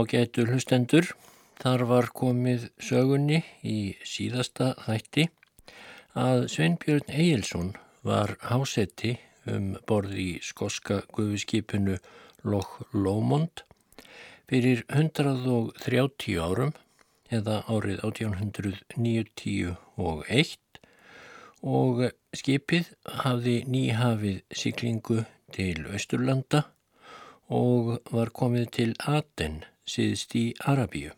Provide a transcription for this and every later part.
Ágætu hlustendur, þar var komið sögunni í síðasta þætti að Sveinbjörn Egilson var hásetti um borð í skoska gufiskipinu Loch Lomond fyrir 130 árum eða árið 1891 og skipið hafði nýhafið siklingu til Östurlanda og var komið til Aten síðst í Arabíu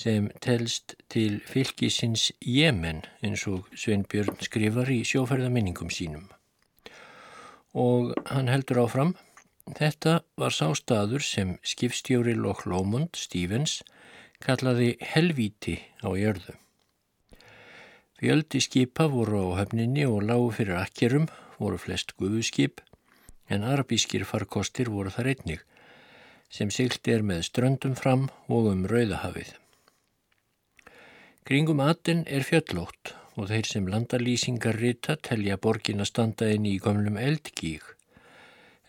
sem telst til fylgisins Jemen eins og Sveinbjörn skrifar í sjóferðaminningum sínum. Og hann heldur áfram, þetta var sá staður sem skipstjóri Loch Lomond Stevens kallaði helvíti á jörðu. Fjöldi skipa voru á höfninni og lágu fyrir akkerum, voru flest guðuskip, en arabískir farkostir voru þar einnig sem siglt er með ströndum fram og um Rauðahafið. Kringum atin er fjöllótt og þeir sem landalýsingar rita telja borgin að standa inn í gömlum eldgíg.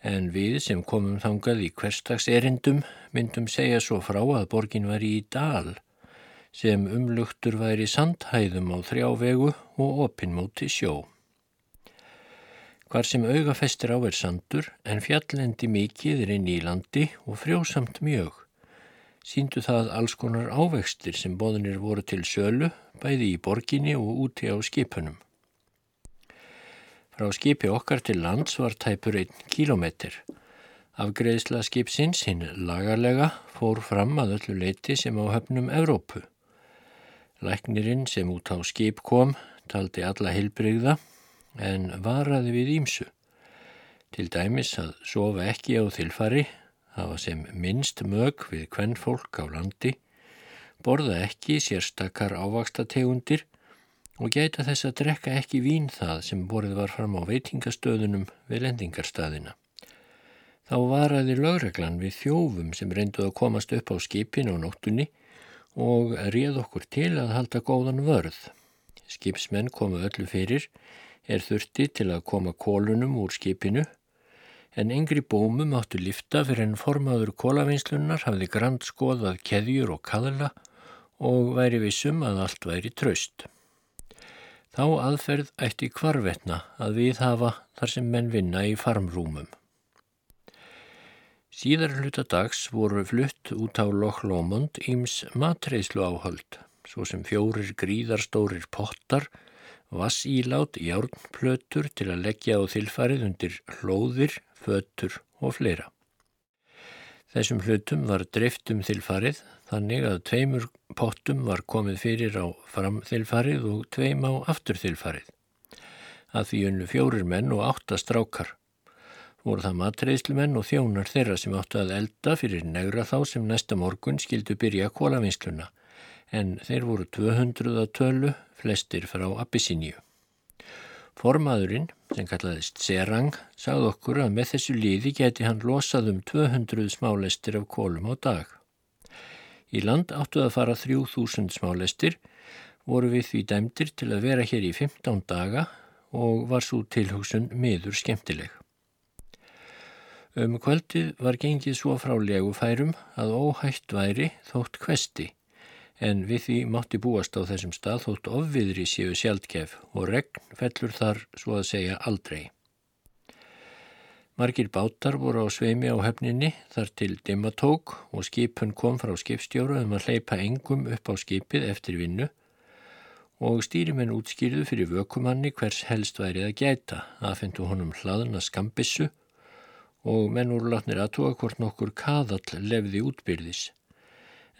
En við sem komum þangað í hverstags erindum myndum segja svo frá að borgin var í dal sem umlugtur væri sandhæðum á þrjávegu og opinmóti sjó. Hvar sem augafestir á er sandur en fjallendi mikið er inn í landi og frjósamt mjög. Sýndu það alls konar ávextir sem boðinir voru til sölu, bæði í borginni og úti á skipunum. Frá skipi okkar til lands var tæpur einn kílometr. Afgreðsla skipsins hinn lagarlega fór fram að öllu leiti sem á höfnum Evrópu. Læknirinn sem út á skip kom taldi alla heilbreyða en varaði við ímsu. Til dæmis að sofa ekki á þilfari, hafa sem minnst mög við hvern fólk á landi, borða ekki sérstakar ávaksta tegundir og gæta þess að drekka ekki vín það sem borðið var fram á veitingastöðunum við lendingarstaðina. Þá varaði lögreglan við þjófum sem reynduð að komast upp á skipin á nóttunni og réð okkur til að halda góðan vörð. Skipsmenn komu öllu fyrir er þurfti til að koma kólunum úr skipinu en yngri bómum áttu lifta fyrir en formaður kólavinslunar hafði grand skoðað keðjur og kaðla og væri vissum að allt væri traust. Þá aðferð ætti kvarvetna að við hafa þar sem menn vinna í farmrúmum. Síðar hluta dags voru flutt út á Loch Lomond íms matreyslu áhöld, svo sem fjórir gríðarstórir pottar vassílát, járnplötur til að leggja á þilfarið undir hlóðir, fötur og fleira. Þessum hlutum var dreift um þilfarið þannig að tveimur pottum var komið fyrir á framþilfarið og tveim á afturþilfarið. Að því unnu fjórir menn og átta strákar. Voru það matreyslumenn og þjónar þeirra sem áttu að elda fyrir negra þá sem næsta morgun skildu byrja kólavinsluna en þeir voru 200 að tölu, flestir frá Abyssiníu. Formaðurinn, sem kallaðist Serang, sagði okkur að með þessu líði geti hann losað um 200 smálestir af kólum á dag. Í land áttu að fara 3000 smálestir, voru við því dæmdir til að vera hér í 15 daga og var svo tilhugsun miður skemmtileg. Um kvöldið var gengið svo frá legufærum að óhætt væri þótt kvesti en við því mátti búast á þessum stað þótt ofviðri séu sjaldkef og regn fellur þar svo að segja aldrei. Margir bátar voru á sveimi á hefninni þar til dimmatók og skipun kom frá skipstjóru um að hleypa engum upp á skipið eftir vinnu og stýrimenn útskýrðu fyrir vökumanni hvers helst værið að gæta aðfendu honum hlaðuna skambissu og menn voru látnir aðtóa hvort nokkur kaðall lefði útbyrðis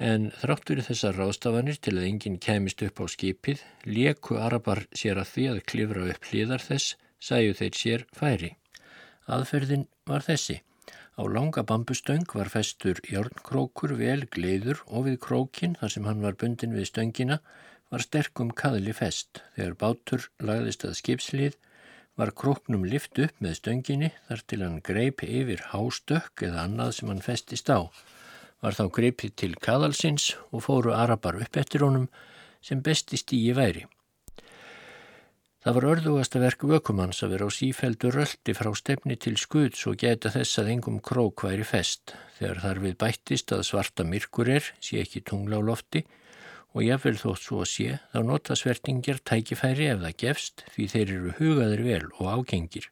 en þrátt verið þessar rástafanir til að enginn kæmist upp á skipið, leku arabar sér að því að klifra upp hlýðar þess, sæju þeir sér færi. Aðferðin var þessi. Á langa bambustöng var festur jórnkrókur vel gleiður og við krókin, þar sem hann var bundin við stöngina, var sterkum kaðli fest. Þegar bátur lagðist að skipslið, var króknum lift upp með stönginni þar til hann greip yfir hástökk eða annað sem hann festist á var þá greipið til kaðalsins og fóru arabar upp eftir honum sem besti stíi væri. Það var örðugasta verk vökumanns að vera á sífældu röldi frá stefni til skuds og geta þess að engum krók væri fest. Þegar þar við bættist að svarta myrkur er, sé ekki tungla á lofti og jáfnvel þótt svo að sé, þá nota svertingjar tækifæri ef það gefst því þeir eru hugaður vel og ágengir.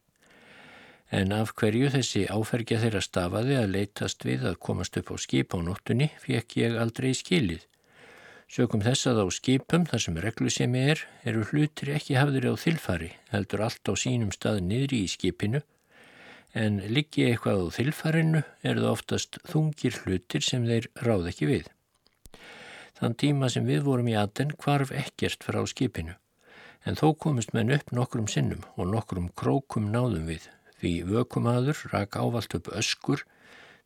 En af hverju þessi áfergja þeirra stafaði að leytast við að komast upp á skip á nóttunni fekk ég aldrei skilið. Sökum þess að á skipum, þar sem reglusemi er, eru hlutir ekki hafður á þilfari, heldur allt á sínum stað niðri í skipinu, en liggi eitthvað á þilfarinu er það oftast þungir hlutir sem þeir ráð ekki við. Þann tíma sem við vorum í aðden kvarf ekkert frá skipinu, en þó komist menn upp nokkrum sinnum og nokkrum krókum náðum við, því vökumadur rak ávalt upp öskur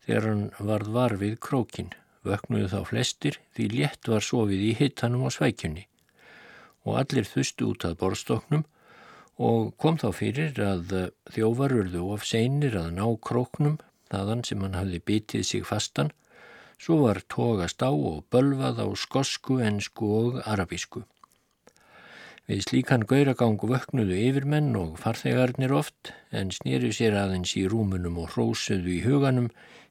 þegar hann varð var við krókinn. Vöknuðu þá flestir því létt var sofið í hittanum á svækjunni. Og allir þustu út að borstoknum og kom þá fyrir að þjóvar urðu of seinir að ná króknum þaðan sem hann hafði bitið sig fastan. Svo var tógast á og bölvað á skosku, ensku og arabísku. Við slíkan gauragangu vöknuðu yfirmenn og farþegarnir oft en snýru sér aðeins í rúmunum og hrósuðu í huganum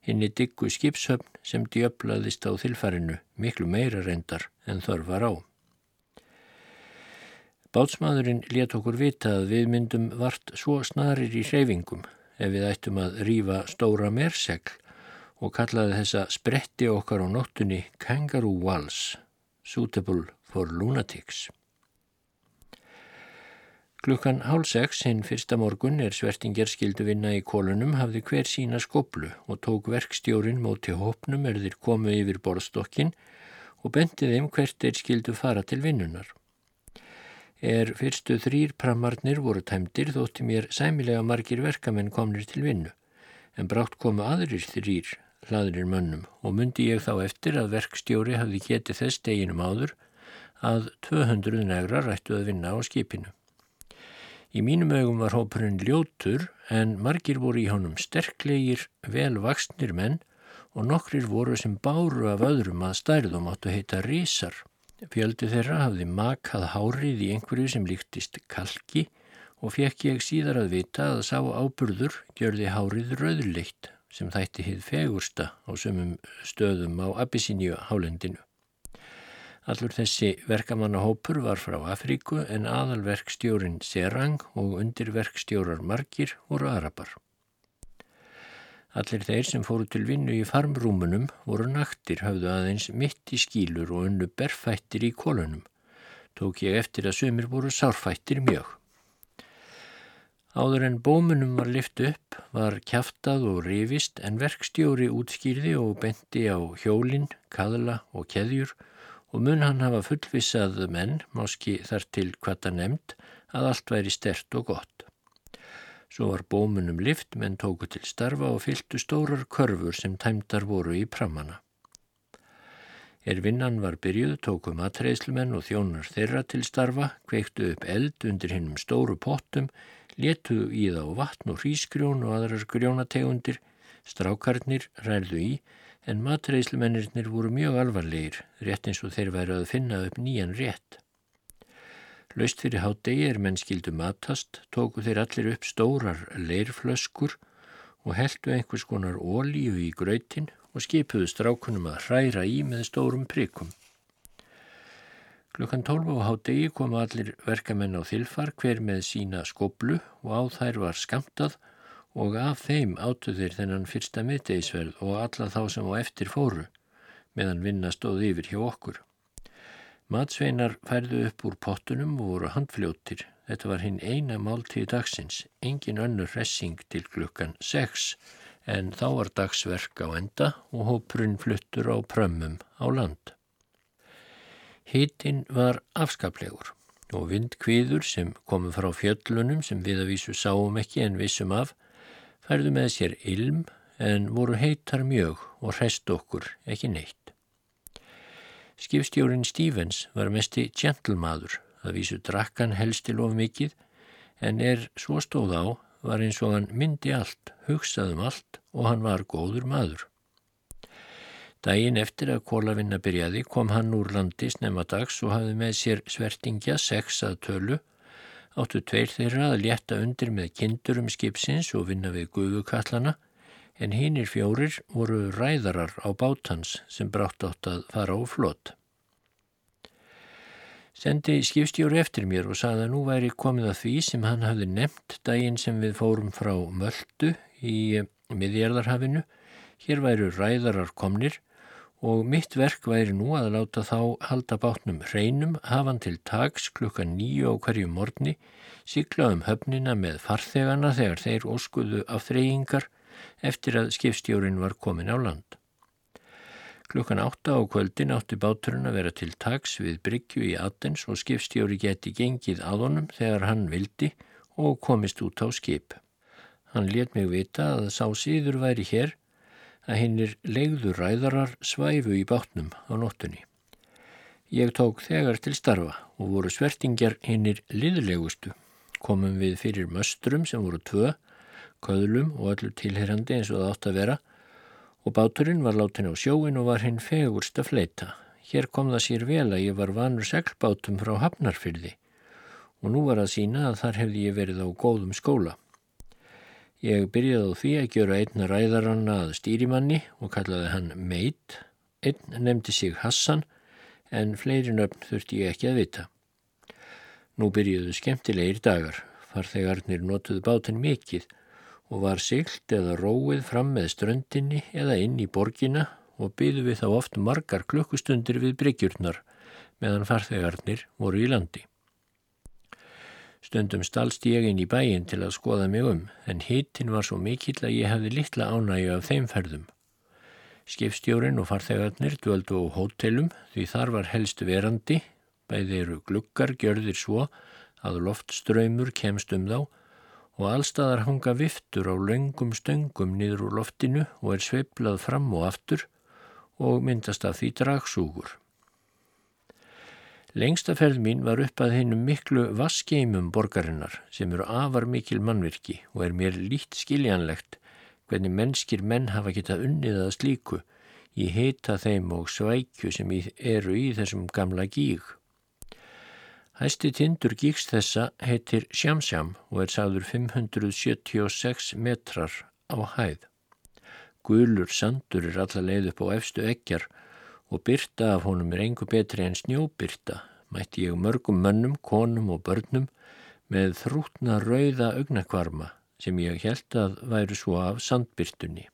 henni diggu skipshöfn sem djöflaðist á þilfarinu miklu meira reyndar en þörf var á. Bátsmaðurinn let okkur vita að við myndum vart svo snarir í hreyfingum ef við ættum að rýfa stóra mersegl og kallaði þessa spretti okkar á nóttunni Kangaroo Walls, suitable for lunatics. Klukkan hálf sex hinn fyrsta morgun er svertingjar skildu vinna í kólunum hafði hver sína skoblu og tók verkstjórin móti hópnum er þeir komu yfir borðstokkin og bendið þeim hvert þeir skildu fara til vinnunar. Er fyrstu þrýr pramarnir voru tæmdir þótti mér sæmilega margir verkamenn komnir til vinnu en brátt komu aðrir þrýr hlaðrir mönnum og myndi ég þá eftir að verkstjóri hafði getið þess deginum áður að 200 negra rættu að vinna á skipinu. Í mínum augum var hópurinn ljótur en margir voru í honum sterklegir, velvaksnir menn og nokkrir voru sem báru af öðrum að stærðum áttu heita rísar. Fjöldi þeirra hafði makað hárið í einhverju sem líktist kalki og fekk ég síðar að vita að sá áburður gjörði hárið rauðleitt sem þætti hið fegursta á sömum stöðum á Abyssiníu hálendinu. Allur þessi verkamannahópur var frá Afríku en aðalverkstjórin Serang og undirverkstjórar margir voru Arabar. Allir þeir sem fóru til vinnu í farmrúmunum voru naktir, hafðu aðeins mitt í skílur og unnu berfættir í kolunum. Tók ég eftir að sömur voru sárfættir mjög. Áður en bómunum var lift upp, var kæftað og rifist en verkstjóri útskýrði og bendi á hjólinn, kaðla og keðjur og mun hann hafa fullvissað menn, máski þar til hvað það nefnd, að allt væri stert og gott. Svo var bómunum lift, menn tóku til starfa og fylgtu stórar körfur sem tæmdar voru í pramana. Er vinnan var byrjuð, tóku matreyslumenn og þjónar þeirra til starfa, kveiktu upp eld undir hinnum stóru pottum, letu í þá vatn og hrísgrjón og aðrar grjónategundir, strákarnir rældu í, en matreyslumennirnir voru mjög alvarlegir, rétt eins og þeir væri að finna upp nýjan rétt. Laust fyrir hádegi er mennskildu matast, tóku þeir allir upp stórar leirflöskur og heldu einhvers konar ólíu í gröytin og skipuðu strákunum að hræra í með stórum prikum. Klukkan 12 á hádegi komu allir verkamenn á þilfar hver með sína skoblu og á þær var skamtað og af þeim áttu þeir þennan fyrsta miðdeisverð og alla þá sem á eftir fóru, meðan vinna stóð yfir hjá okkur. Matsveinar færðu upp úr pottunum og voru handfljóttir. Þetta var hinn eina máltíð dagsins, engin önnur hressing til klukkan 6, en þá var dagsverk á enda og hópurinn fluttur á prömmum á land. Hittinn var afskaplegur og vindkviður sem komu frá fjöllunum sem við að vísu sáum ekki en vissum af færðu með sér ilm en voru heitar mjög og hrest okkur ekki neitt. Skipstjórin Stevens var mesti gentlemaður, það vísu drakkan helstil of mikið, en er svo stóð á var eins og hann myndi allt, hugsaðum allt og hann var góður maður. Dægin eftir að kólavinna byrjaði kom hann úr landi snemma dags og hafði með sér svertingja sex að tölu áttu tveir þeirra að létta undir með kindurum skipsins og vinna við gufukallana en hinnir fjórir voru ræðarar á bátans sem brátt átt að fara á flott. Sendi skipstjóri eftir mér og saði að nú væri komið að því sem hann hafði nefnt daginn sem við fórum frá Möldu í miðjarðarhafinu. Hér væru ræðarar komnir og mitt verk væri nú að láta þá halda bátnum hreinum, hafan til tags klukka nýju á hverju morgni, sigla um höfnina með farþegana þegar þeir óskuðu af þreyingar eftir að skipstjórin var komin á land. Klukkan átta á kvöldin átti báturinn að vera til tags við Bryggju í Athens og skipstjóri geti gengið að honum þegar hann vildi og komist út á skip. Hann let mig vita að sá síður væri hér að hinnir legður ræðarar svæfu í bátnum á nóttunni. Ég tók þegar til starfa og voru svertingjar hinnir liðlegustu. Komum við fyrir möstrum sem voru tvö, köðlum og öllu tilherrandi eins og það átt að vera og báturinn var látin á sjóin og var hinn fegurst að fleita. Hér kom það sér vel að ég var vanur seglbátum frá Hafnarfyrði og nú var að sína að þar hefði ég verið á góðum skóla. Ég byrjaði á því að gjöra einn ræðaranna að stýrimanni og kallaði hann Meit. Einn nefndi sig Hassan en fleiri nöfn þurfti ég ekki að vita. Nú byrjuðu skemmtilegir dagar, farþegarnir notuðu bátinn mikill og var siglt eða róið fram með ströndinni eða inn í borgina og byðu við þá oft margar klukkustundir við bryggjurnar meðan farþegarnir voru í landi. Stundum stalst ég inn í bæin til að skoða mig um, en hittin var svo mikill að ég hefði litla ánægju af þeim ferðum. Skipstjórin og farþegarnir dvöldu á hótelum því þar var helst verandi, bæði eru glukkar gjörðir svo að loftströymur kemst um þá og allstaðar hanga viftur á laungum stöngum niður úr loftinu og er sveiblað fram og aftur og myndast af því dragsúgur. Lengstaferð mín var upp að hennum miklu vaskeimum borgarinnar sem eru afar mikil mannvirki og er mér lít skiljanlegt hvernig mennskir menn hafa getað unnið að slíku í heita þeim og svækju sem eru í þessum gamla gíg. Hæsti tindur gíks þessa heitir Sjámsjám og er sáður 576 metrar á hæð. Gulur sandur er alla leið upp á efstu ekjar og byrta af honum er engu betri en snjóbyrta, mætti ég mörgum mönnum, konum og börnum með þrútna rauða augnakvarma sem ég held að væru svo af sandbyrtunni.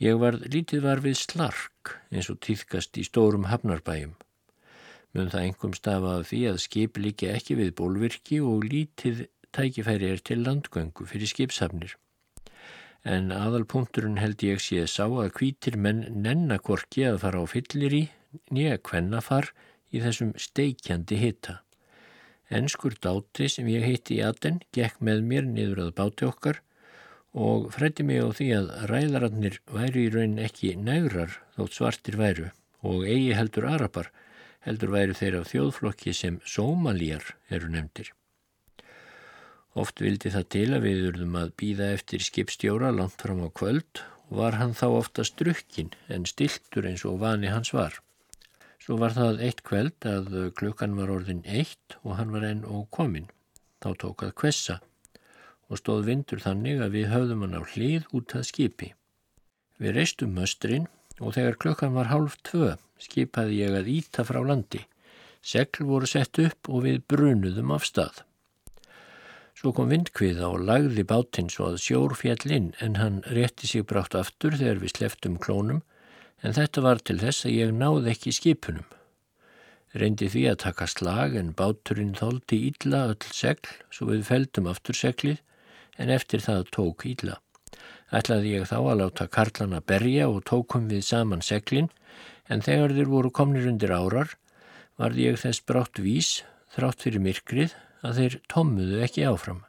Ég var lítið var við slark eins og týðkast í stórum hafnarbæjum. Mjög það engum stafaði því að skip líki ekki við bólvirki og lítið tækifæri er til landgöngu fyrir skipshafnir en aðalpunkturinn held ég sé sá að kvítir menn nennakorki að fara á fyllir í nýja kvennafar í þessum steikjandi hitta. Enskur dáti sem ég hitti í aten gekk með mér niður að báti okkar og frætti mig á því að ræðarannir væri í raun ekki nægrar þótt svartir væru og eigi heldur arapar heldur væri þeir af þjóðflokki sem sómalíjar eru nefndir. Oft vildi það til að við urðum að býða eftir skipstjóra langt fram á kvöld og var hann þá ofta strukkin en stiltur eins og vani hans var. Svo var það eitt kvöld að klukkan var orðin eitt og hann var enn og komin. Þá tók að kvessa og stóð vindur þannig að við höfðum hann á hlið út að skipi. Við reistum möstrin og þegar klukkan var hálf tvö skipaði ég að íta frá landi. Segl voru sett upp og við brunuðum af stað. Svo kom vindkviða og lagði bátinn svo að sjór fjall inn en hann rétti sig brátt aftur þegar við sleftum klónum en þetta var til þess að ég náði ekki skipunum. Reyndi því að taka slag en báturinn þóldi ílla öll segl svo við feldum aftur seglið en eftir það tók ílla. Ætlaði ég þá að láta karlana berja og tókum við saman seglin en þegar þeir voru komnir undir árar varði ég þess brátt vís þrátt fyrir myrkrið að þeir tommuðu ekki áfram.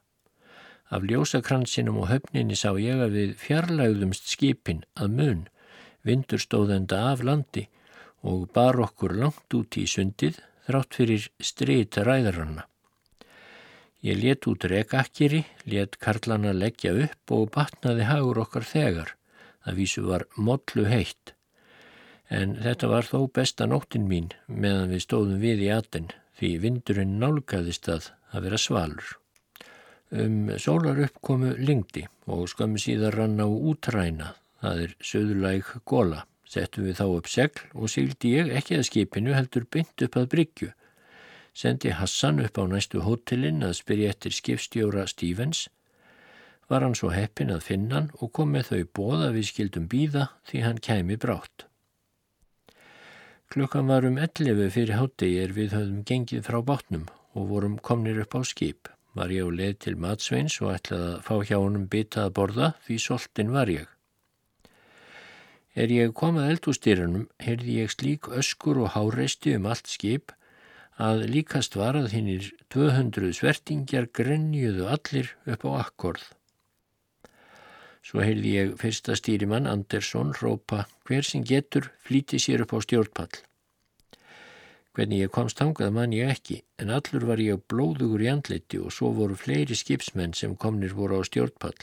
Af ljósakransinum og höfninni sá ég að við fjarlægðumst skipin að mun, vindur stóðenda af landi og bar okkur langt út í sundið þrátt fyrir strita ræðaranna. Ég let út rekakkiri, let karlana leggja upp og batnaði hagur okkar þegar. Það vísu var mollu heitt. En þetta var þó besta nóttin mín meðan við stóðum við í aten því vindurinn nálgæðist að að vera svalur. Um sólar uppkomu lingdi og skömmu síðar rann á útræna, það er söðulæg góla. Settum við þá upp segl og sigildi ég ekki að skipinu heldur bynt upp að bryggju. Sendi Hassan upp á næstu hótelin að spyrja eftir skipstjóra Stevens. Var hann svo heppin að finna hann og kom með þau bóða við skildum býða því hann kæmi brátt. Klukkan var um 11 fyrir hátegi er við höfðum gengið frá bátnum og vorum komnir upp á skip. Var ég á leið til matsveins og ætlaði að fá hjá honum bitað að borða því soltin var ég. Er ég komað eldústýrunum heyrði ég slík öskur og háreisti um allt skip að líkast var að hinnir 200 svertingjar grenjuðu allir upp á akkorð. Svo heyrði ég fyrsta stýrimann Andersson rópa hver sem getur flíti sér upp á stjórnpall. Hvernig ég komst hangað mann ég ekki, en allur var ég blóðugur í andliti og svo voru fleiri skipsmenn sem komnir voru á stjórnpall.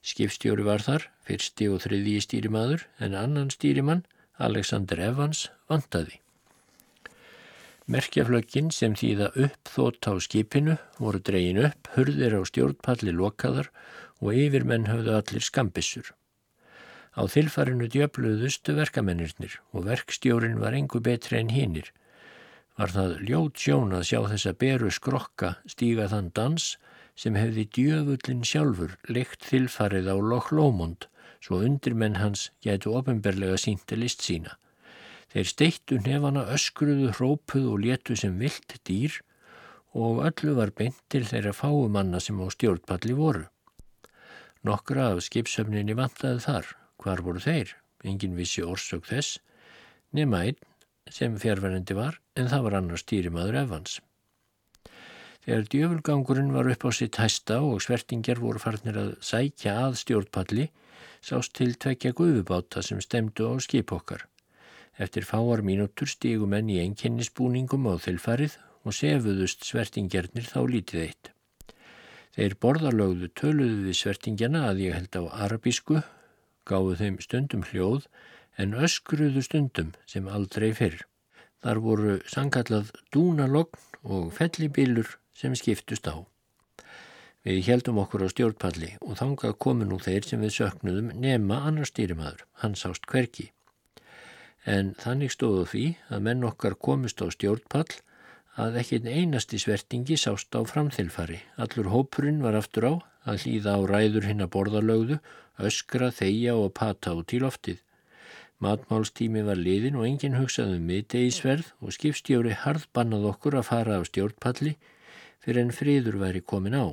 Skipstjóri var þar, fyrsti og þriði stýrimaður, en annan stýrimann, Alexander Evans, vantaði. Merkjaflögin sem þýða upp þótt á skipinu voru dregin upp, hurðir á stjórnpalli lokaðar og yfirmenn höfðu allir skambissur. Á þilfarinu djöfluðustu verkamennirnir og verkstjórin var engu betri en hinnir var það ljót sjón að sjá þessa beru skrokka stíga þann dans sem hefði djöfullin sjálfur leikt þilfarið á Loch Lomond svo undirmenn hans gætu ofinberlega sínti list sína. Þeir steittu nefana öskruðu, hrópuðu og létu sem vilt dýr og öllu var beint til þeirra fáumanna sem á stjórnpalli voru. Nokkra af skipsöfninni vantaði þar. Hvar voru þeir? Engin vissi orsök þess. Nema einn sem fjárverðandi var en það var annars stýrimaður Evans. Þegar djöfulgangurinn var upp á sitt hæsta og svertingjar voru farnir að sækja að stjórnpalli sást til tvekja guðubáta sem stemdu á skip okkar. Eftir fáar mínútur stígu menn í enginnisbúningum á þilfarið og sefuðust svertingjarnir þá lítið eitt. Þeir borðarlögðu töluðu við svertingjana að ég held á arabísku, gáðu þeim stundum hljóð en öskruðu stundum sem aldrei fyrr. Þar voru sangkallað dúnalogn og fellibillur sem skiptust á. Við heldum okkur á stjórnpalli og þangað komu nú þeir sem við söknuðum nema annar stýrimaður, hann sást hverki. En þannig stóðu því að menn okkar komist á stjórnpall að ekkit einasti svertingi sást á framþilfari. Allur hópurinn var aftur á að hlýða á ræður hinn að borðalögðu, öskra, þeia og pata út í loftið. Matmálstími var liðin og enginn hugsaði um miðdegisverð og skipstjóri harð bannað okkur að fara á stjórnpalli fyrir en friður væri komin á.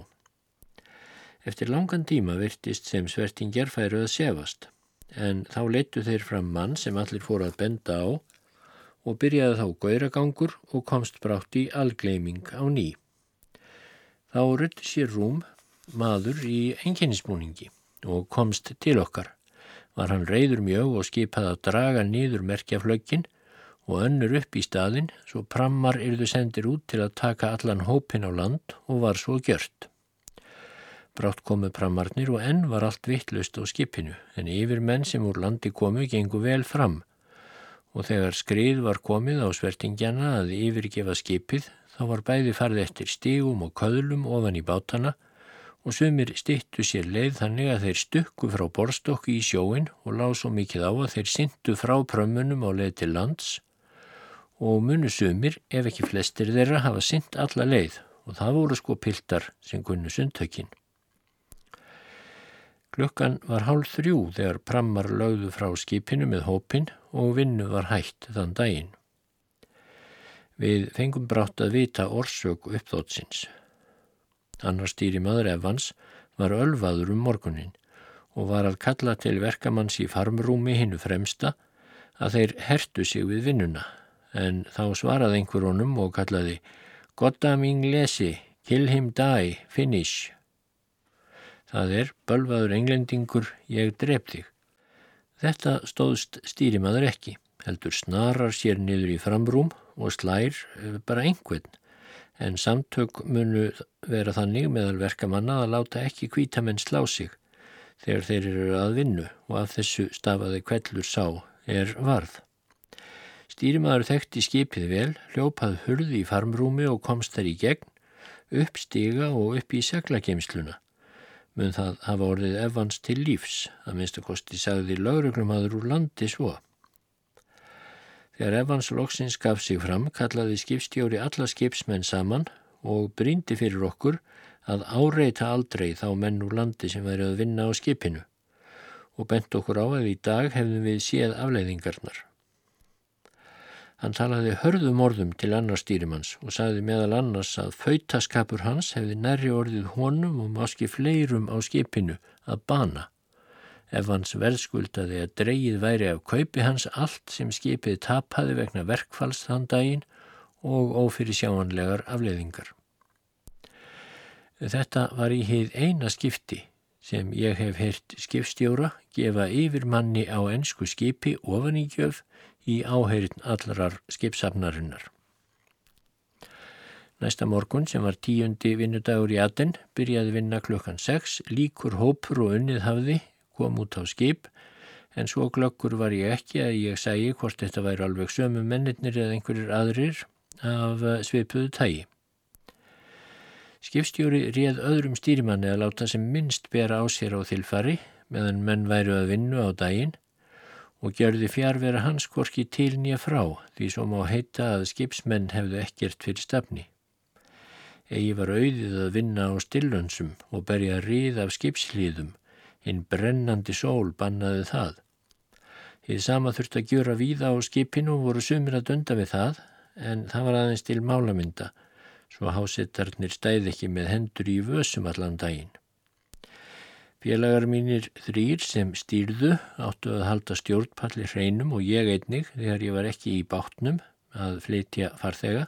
Eftir langan tíma virtist sem svertingjar færu að sefast, en þá leittu þeir fram mann sem allir fóru að benda á og byrjaði þá gauragangur og komst brátt í algleiming á ný. Þá rutti sér rúm maður í enginnisbúningi og komst til okkar var hann reyður mjög og skipaði að draga nýður merkjaflögin og önnur upp í staðin svo prammar yrðu sendir út til að taka allan hópin á land og var svo gjört. Brátt komu prammarnir og enn var allt vittlust á skipinu en yfir menn sem úr landi komu gengu vel fram og þegar skrið var komið á svertingjana að yfirgefa skipið þá var bæði farið eftir stígum og köðlum ofan í bátana og sumir stittu sér leið þannig að þeir stukku frá borstokki í sjóin og lág svo mikið á að þeir syndu frá prömmunum á leið til lands og munu sumir, ef ekki flestir þeirra, hafa synd alla leið og það voru sko piltar sem kunnu sundtökin. Klukkan var hálf þrjú þegar prammar lögðu frá skipinu með hópin og vinnu var hægt þann daginn. Við fengum brátt að vita orsök uppþótsins. Annar stýri maður Evans var ölvaður um morgunin og var að kalla til verkamanns í farmrúmi hinnu fremsta að þeir hertu sig við vinnuna en þá svaraði einhver honum og kallaði Goddam inglesi, kill him die, finish. Það er, bölvaður englendingur, ég drep þig. Þetta stóðst stýrimaður ekki, heldur snarar sér niður í framrúm og slær eh, bara einhvern en samtök munu vera þannig meðal verkamanna að láta ekki kvítamenn slá sig þegar þeir eru að vinnu og af þessu stafaði kvellur sá er varð. Stýrimaður þekkti skipið vel, hljópað hurði í farmrúmi og komst þær í gegn, upp stiga og upp í seglageimsluna. Mun það hafa orðið Evans til lífs, að minnstakosti sagði lauruglumadur úr landi svo. Þegar Evans loksins gaf sig fram, kallaði skipstjóri alla skipsmenn saman og bríndi fyrir okkur að áreita aldrei þá menn úr landi sem væri að vinna á skipinu og bent okkur á að í dag hefðum við séð afleiðingarnar. Hann talaði hörðum orðum til annars stýrimanns og sagði meðal annars að fautaskapur hans hefði nærri orðið honum og máski fleirum á skipinu að bana. Ef hans verðskuldaði að dreyið væri af kaupi hans allt sem skipið tapaði vegna verkfalls þann daginn og ófyrir sjáanlegar afleiðingar. Þetta var í heið eina skipti sem ég hef heyrt skipstjóra gefa yfir manni á ennsku skipi ofan í gjöf í áheirin allarar skipsafnarinnar. Næsta morgun sem var tíundi vinnudagur í Aten byrjaði vinna klukkan 6, líkur hópur og unnið hafði, kom út á skip, en svo glöggur var ég ekki að ég segi hvort þetta væri alveg sömu mennir eða einhverjir aðrir af svipuðu tægi. Skipstjóri réð öðrum stýrimanni að láta sem minnst bera á sér á þilfari meðan menn væru að vinna á daginn og gjörði fjárvera hans korki til nýja frá því svo má heita að skipsmenn hefðu ekkert fyrir stafni. Egi var auðið að vinna á stillönsum og berja rið af skipslíðum, hinn brennandi sól bannaði það. Þið sama þurfti að gjöra víða á skipinu og voru sumir að dönda við það, en það var aðeins til málamynda, svo hásettarnir stæði ekki með hendur í vössum allan daginn. Félagar mínir þrýr sem stýrðu áttu að halda stjórnpalli hreinum og ég einnig þegar ég var ekki í bátnum að flytja farþega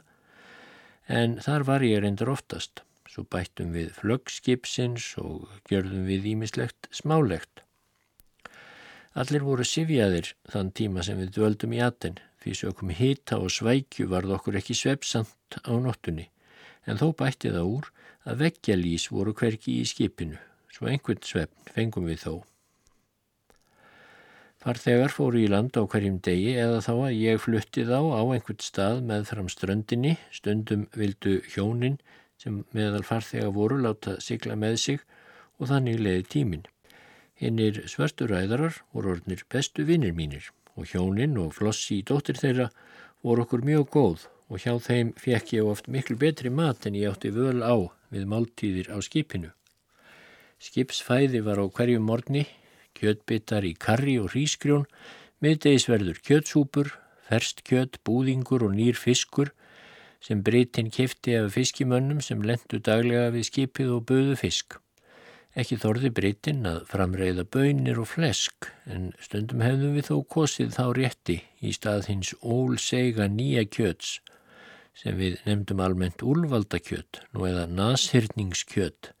en þar var ég reyndar oftast. Svo bættum við flöggskipsins og gjörðum við ímislegt smálegt. Allir voru sifjaðir þann tíma sem við dvöldum í aten því sökum hita og svækju varð okkur ekki svepsamt á nóttunni en þó bætti það úr að veggjalís voru hverki í skipinu svo einhvern svefn fengum við þó. Farþegar fóru í land á hverjum degi eða þá að ég flutti þá á einhvern stað með fram ströndinni, stundum vildu hjónin sem meðal farþega voru láta sigla með sig og þannig leiði tímin. Hinnir svörsturæðarar voru orðnir bestu vinnir mínir og hjónin og flossi í dóttir þeirra voru okkur mjög góð og hjá þeim fekk ég oft miklu betri mat en ég átti völ á við máltíðir á skipinu. Skipsfæði var á hverju morgni, kjötbitar í karri og hrískrjón, miðdegisverður kjötsúpur, ferst kjött, búðingur og nýr fiskur sem breytin kifti af fiskimönnum sem lendu daglega við skipið og böðu fisk. Ekki þorði breytin að framreiða bönir og flesk en stundum hefðum við þó kosið þá rétti í stað hins ólsega nýja kjöts sem við nefndum almennt úlvaldakjött nú eða nashyrningskjött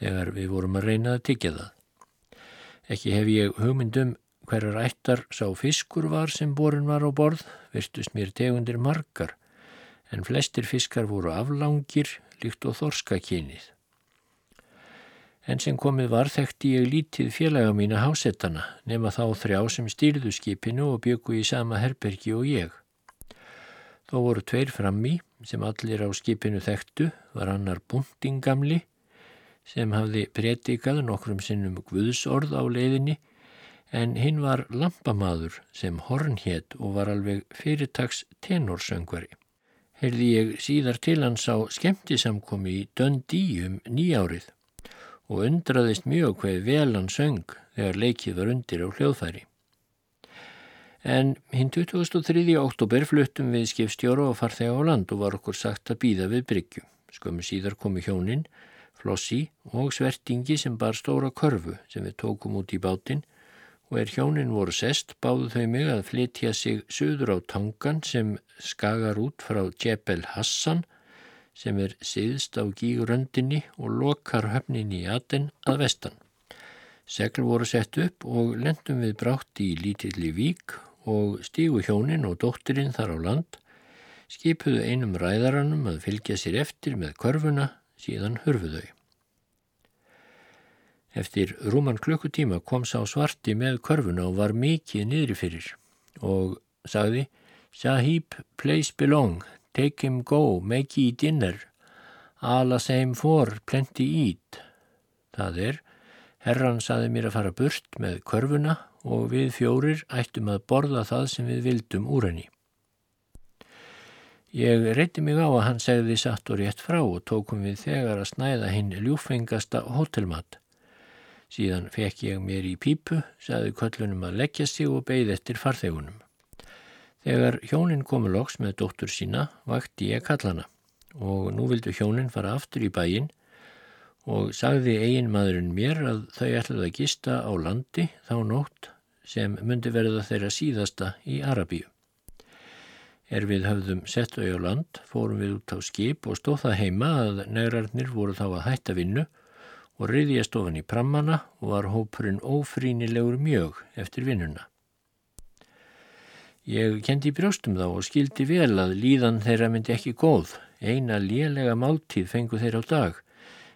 þegar við vorum að reyna að tyggja það. Ekki hef ég hugmyndum hverjar ættar sá fiskur var sem borin var á borð, virtust mér tegundir margar, en flestir fiskar voru aflangir líkt og þorskakynið. En sem komið var þekkti ég lítið félaga mína hásettana, nema þá þrjá sem stýrðu skipinu og byggu í sama herbergi og ég. Þó voru tveir frammi sem allir á skipinu þekktu, var annar buntingamli sem hafði predikað nokkrum sinnum Guðsorð á leiðinni en hinn var lampamaður sem hornhétt og var alveg fyrirtags tenorsöngvari. Herði ég síðar til hans á skemmtisamkomi í Dundee um nýjárið og undraðist mjög hvað vel hann söng þegar leikið var undir á hljóðfæri. En hinn 2003. oktober fluttum við skipstjóra og farþega á land og var okkur sagt að býða við Bryggju. Skömmu síðar komi hjóninn Flossi og Svertingi sem bar stóra körfu sem við tókum út í bátinn og er hjónin voru sest báðu þau mig að flytja sig söður á tangan sem skagar út frá Djebel Hassan sem er siðst á gígröndinni og lokar höfninni í Aten að vestan. Segl voru sett upp og lendum við brátt í lítilli vík og stígu hjónin og dóttirinn þar á land, skipuðu einum ræðaranum að fylgja sér eftir með körfuna síðan hurfu þau. Eftir rúman klukkutíma kom sá svarti með körfuna og var mikið niðri fyrir og sagði Sahib, place belong, take him go, make ye dinner, the same for, plenty eat. Það er, herran saði mér að fara burt með körfuna og við fjórir ættum að borða það sem við vildum úr henni. Ég reyti mig á að hann segði satt og rétt frá og tókum við þegar að snæða hinn ljúfengasta hótelmat. Síðan fekk ég mér í pípu, sagði köllunum að leggja sig og beigð eftir farþegunum. Þegar hjónin komu loks með dóttur sína, vakti ég kallana og nú vildu hjónin fara aftur í bæin og sagði eigin maðurinn mér að þau ætlaði að gista á landi þá nótt sem myndi verða þeirra síðasta í Arabíu. Er við höfðum sett au á land, fórum við út á skip og stóð það heima að negrarnir voru þá að hætta vinnu og reyðjast ofan í prammana og var hópurinn ófrínilegur mjög eftir vinnuna. Ég kendi brjóstum þá og skildi vel að líðan þeirra myndi ekki góð. Eina lélega máltíð fengu þeir á dag.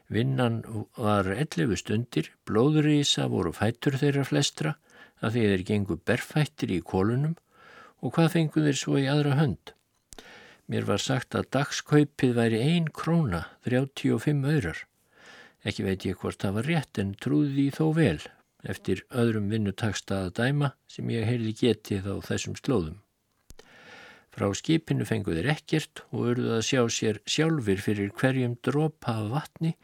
Vinnan var 11 stundir, blóðurísa voru fættur þeirra flestra að þeir gengu berfættir í kólunum Og hvað fengu þeir svo í aðra hönd? Mér var sagt að dagskaupið væri ein króna, 35 öyrar. Ekki veit ég hvort það var rétt en trúði því þó vel eftir öðrum vinnutaksta að dæma sem ég heyrði getið á þessum slóðum. Frá skipinu fengu þeir ekkert og urðu að sjá sér sjálfur fyrir hverjum dropa af vatni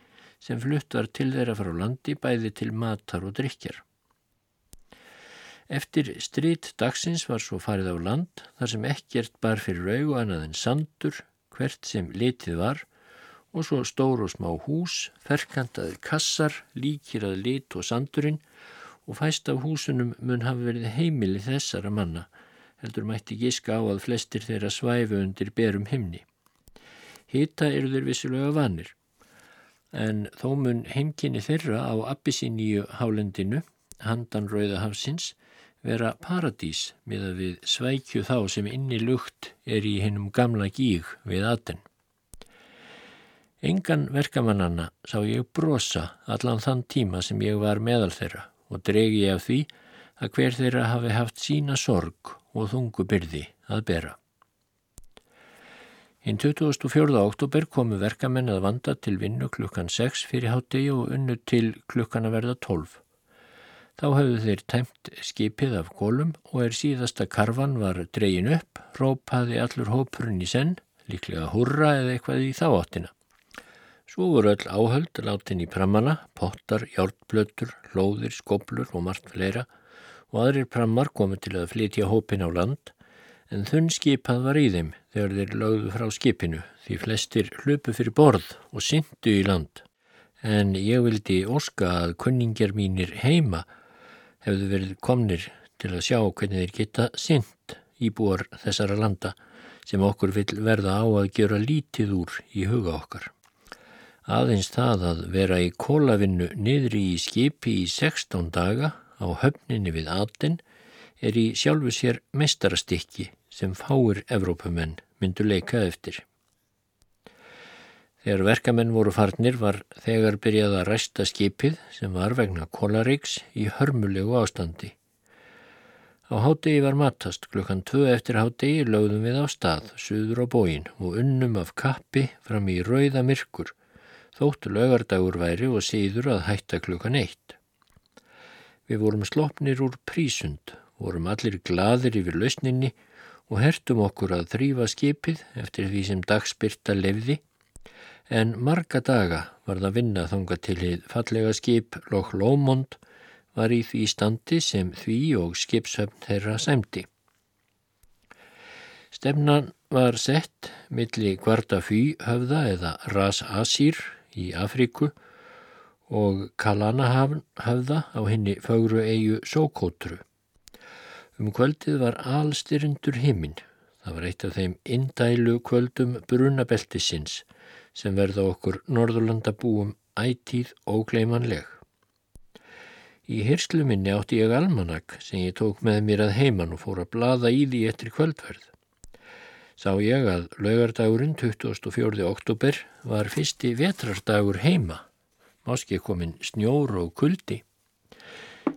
sem flutt var til þeirra frá landi bæði til matar og drikjar. Eftir strít dagsins var svo farið á land þar sem ekkert bar fyrir augu annað en sandur hvert sem litið var og svo stór og smá hús, ferkantaðir kassar, líkir að lit og sandurinn og fæst af húsunum mun hafa verið heimili þessara manna, heldur mætti giska á að flestir þeirra svæfu undir berum himni. Hita eru þeir vissulega vanir, en þó mun heimkynni þeirra á Abyssiníu hálendinu, handan Rauðahafsins, vera paradís með að við svækju þá sem inni lukt er í hennum gamla gíg við aten. Engan verkamannanna sá ég brosa allan þann tíma sem ég var meðal þeirra og dregi ég af því að hver þeirra hafi haft sína sorg og þungu byrði að bera. Hinn 24. oktober komu verkamenn að vanda til vinnu klukkan 6 fyrir hátegi og unnu til klukkan að verða 12. Þá hefðu þeir tæmt skipið af gólum og er síðasta karvan var dreyin upp, rópaði allur hópurinn í senn, líklega hurra eða eitthvað í þá áttina. Svo voru öll áhöld látin í prammana, pottar, hjálpblötur, hlóðir, skoblur og margt fleira og aðrir prammar komu til að flytja hópin á land en þunn skipað var í þeim þegar þeir lögðu frá skipinu því flestir hlupu fyrir borð og syndu í land. En ég vildi óska að kunningjar mínir heima hefðu verið komnir til að sjá hvernig þeir geta synd íbúar þessara landa sem okkur vil verða á að gera lítið úr í huga okkar. Aðeins það að vera í kólavinnu niðri í skipi í 16 daga á höfninni við Aten er í sjálfu sér mestarastikki sem fáir Evrópumenn myndu leika eftir. Þegar verkamenn voru farnir var þegar byrjað að ræsta skipið sem var vegna kólaríks í hörmulegu ástandi. Á hádegi var matast, klukkan tvö eftir hádegi lögðum við á stað, suður á bóin og unnum af kappi fram í rauða myrkur, þóttu lögardagur væri og síður að hætta klukkan eitt. Við vorum slopnir úr prísund, vorum allir gladir yfir lausninni og hertum okkur að þrýfa skipið eftir því sem dagspyrta lefði en marga daga var það vinna þanga til hið fallega skip Loch Lomond var í því standi sem því og skipshöfn þeirra sæmdi. Stefnan var sett milli kvarta fý höfða eða Ras Asir í Afríku og Kalanahafn höfða á henni fögru eigu Sókótru. Um kvöldið var alstyrndur himinn. Það var eitt af þeim indælu kvöldum brunabeltisins sem verða okkur Norðurlanda búum ætíð ógleimanleg. Í hyrslu minni átti ég almanak sem ég tók með mér að heiman og fór að blada í því eftir kvöldverð. Sá ég að laugardagurinn 24. oktober var fyrsti vetrardagur heima, máski komin snjór og kuldi.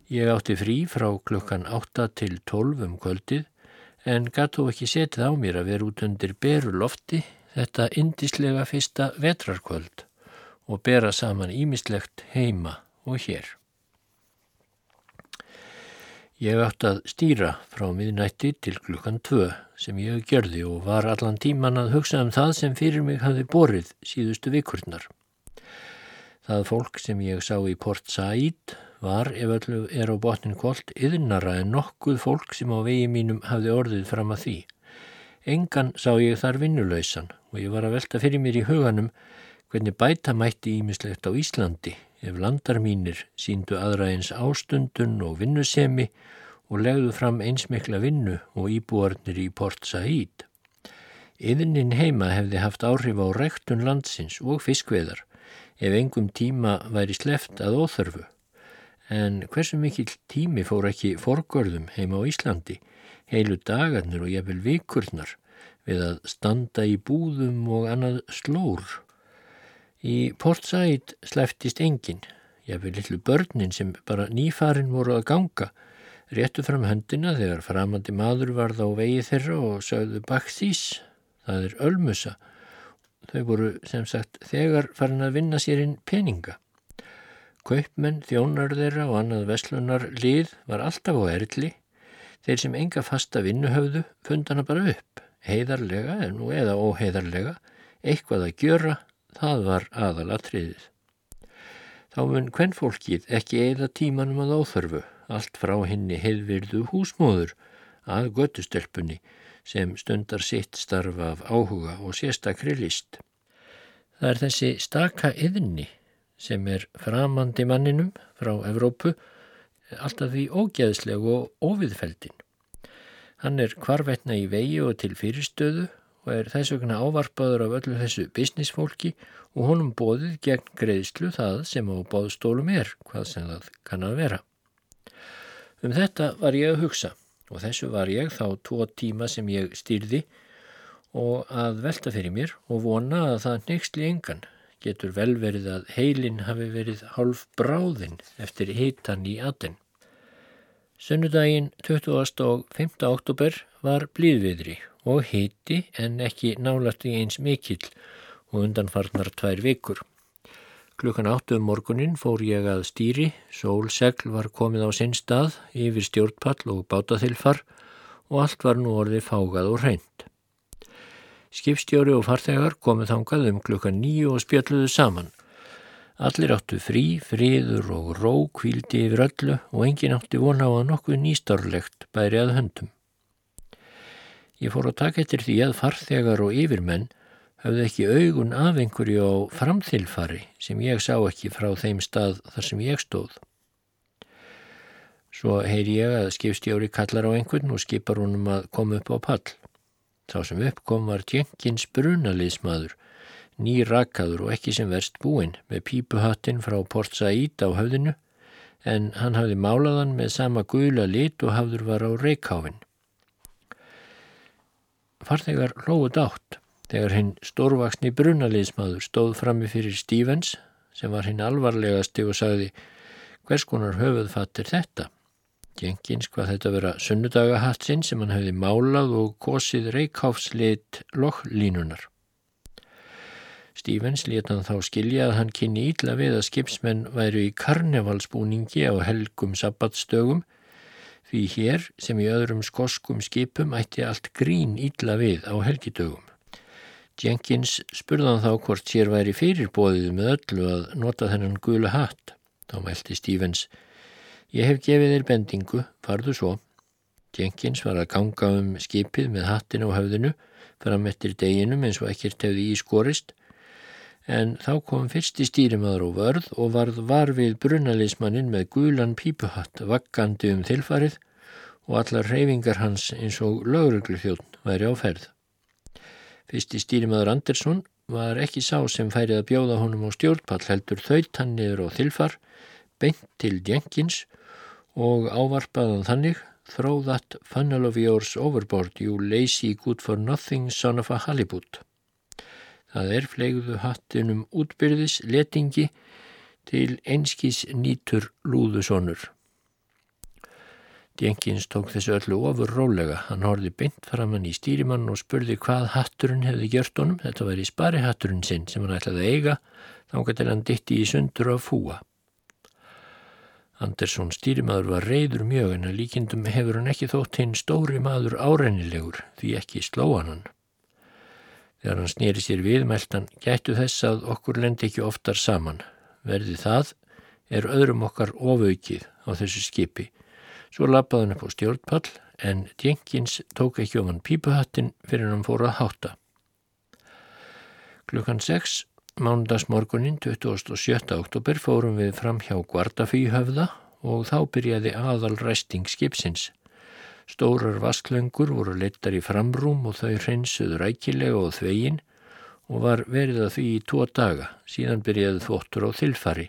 Ég átti frí frá klukkan 8 til 12 um kvöldið en gatt þó ekki setið á mér að vera út undir beru lofti þetta indislega fyrsta vetrarkvöld og bera saman ímislegt heima og hér. Ég átt að stýra frá miðnætti til klukkan tvö sem ég gerði og var allan tíman að hugsa um það sem fyrir mig hafi borið síðustu vikurnar. Það fólk sem ég sá í Port Said var, ef öllu er á botnin kvöld, yðnara en nokkuð fólk sem á vegi mínum hafði orðið fram að því. Engan sá ég þar vinnulöysan og ég var að velta fyrir mér í huganum hvernig bæta mætti ímislegt á Íslandi ef landar mínir síndu aðra eins ástundun og vinnusemi og legðu fram einsmikla vinnu og íbúarnir í Port Said. Yðnin heima hefði haft áhrif á rektun landsins og fiskveðar ef engum tíma væri sleft að óþörfu. En hversu mikil tími fór ekki forgörðum heima á Íslandi, heilu dagarnir og jafnvel vikurnar við að standa í búðum og annað slór Í Port Said sleftist enginn, jáfnveg lillu börnin sem bara nýfarin voru að ganga, réttu fram höndina þegar framandi maður varð á vegi þeirra og sögðu bakþís, það er ölmusa. Þau voru sem sagt þegar farin að vinna sér inn peninga. Kaupmenn, þjónar þeirra og annað veslunar lið var alltaf á erli. Þeir sem enga fasta vinnu höfðu fundana bara upp, heiðarlega en nú eða óheiðarlega, eitthvað að gjöra Það var aðalatriðið. Þá mun hvern fólkið ekki eða tímanum að óþörfu, allt frá henni heilvirðu húsmóður að göttustelpunni sem stundar sitt starfa af áhuga og sérstakri list. Það er þessi staka yðni sem er framandi manninum frá Evrópu alltaf því ógæðslegu og óviðfeldin. Hann er kvarvetna í vegi og til fyrirstöðu og er þess vegna ávarpaður af öllu þessu businessfólki og honum bóðið gegn greiðslu það sem á bóðstólum er, hvað sem það kann að vera. Um þetta var ég að hugsa og þessu var ég þá tvo tíma sem ég stýrði og að velta fyrir mér og vona að það nextli engan getur vel verið að heilin hafi verið hálf bráðinn eftir hitan í atin. Sunnudaginn 20. og 5. oktober var blíðviðri og hiti en ekki nálætti eins mikill og undanfarnar tvær vikur. Klukkan áttu um morgunin fór ég að stýri, sólsegl var komið á sinn stað yfir stjórnpall og bátaþilfar og allt var nú orðið fágað og hreint. Skipstjóri og farþegar komið þangað um klukkan nýju og spjalluðu saman. Allir áttu frí, fríður og ró kvíldi yfir öllu og engin átti vona á að nokkuð nýstarlegt bæri að höndum. Ég fór að taka eftir því að farþegar og yfirmenn hafði ekki augun af einhverju á framþilfari sem ég sá ekki frá þeim stað þar sem ég stóð. Svo heyri ég að skipstjóri kallar á einhvern og skipar honum að koma upp á pall. Þá sem uppkom var Jenkins brunaliðsmaður, ný rakaður og ekki sem verst búinn með pípuhattin frá Port Said á höfðinu en hann hafði málaðan með sama gula lit og hafður var á reikháfinn. Farþegar hlóðu dátt þegar hinn stórvaksni brunaliðsmaður stóð frammi fyrir Stevens sem var hinn alvarlegasti og sagði hvers konar höfuðfatt er þetta? Jenkins hvað þetta vera sunnudagahatsinn sem hann hefði málað og kosið reikháfslit lokklínunar. Stevens leta hann þá skilja að hann kynni ítla við að skipsmenn væru í karnevalsbúningi á helgum sabbatstögum Því hér sem í öðrum skoskum skipum ætti allt grín ítla við á helgidögum. Jenkins spurðan þá hvort sér væri fyrirbóðið með öllu að nota þennan gula hatt. Þá mælti Stevens, ég hef gefið þér bendingu, farðu svo. Jenkins var að ganga um skipið með hattin á höfðinu fram eftir deginum eins og ekkert hefði ískorist en þá kom fyrsti stýrimaður og vörð og varð var við brunalismannin með gulan pípuhatt vakkandi um þilfarið og allar reyfingar hans eins og lögreglu þjóðn væri á ferð. Fyrsti stýrimaður Andersson var ekki sá sem færið að bjóða honum á stjórnpall heldur þaut hann niður á þilfar, beint til Jenkins og ávarpaðan þannig Throw that funnel of yours overboard, you lazy good for nothing son of a halibut. Það er flegðu hattinum útbyrðis letingi til einskís nýtur lúðusonur. Jenkins tók þessu öllu ofur rólega. Hann horfi beint framann í stýrimann og spurði hvað hatturinn hefði gjört honum. Þetta var í spari hatturinn sinn sem hann ætlaði að eiga, þá gæti hann ditti í sundur af fúa. Andersson stýrimaður var reyður mjög en að líkindum hefur hann ekki þótt hinn stóri maður áreinilegur því ekki slóan hann. Þegar hann snýri sér viðmæltan gættu þess að okkur lendi ekki oftar saman. Verði það er öðrum okkar ofaukið á þessu skipi Svo lappaði hann upp á stjórnpall en Jenkins tók ekki ofan pípuhattin fyrir hann fór að hátta. Klukkan 6, mándagsmorgunin 27. oktober fórum við fram hjá Guardafíhöfða og þá byrjaði aðal ræsting skipsins. Stórar vasklöngur voru leittar í framrúm og þau hreinsuðu rækilega og þvegin og var verið að því í tvo daga, síðan byrjaði þvottur á þilfari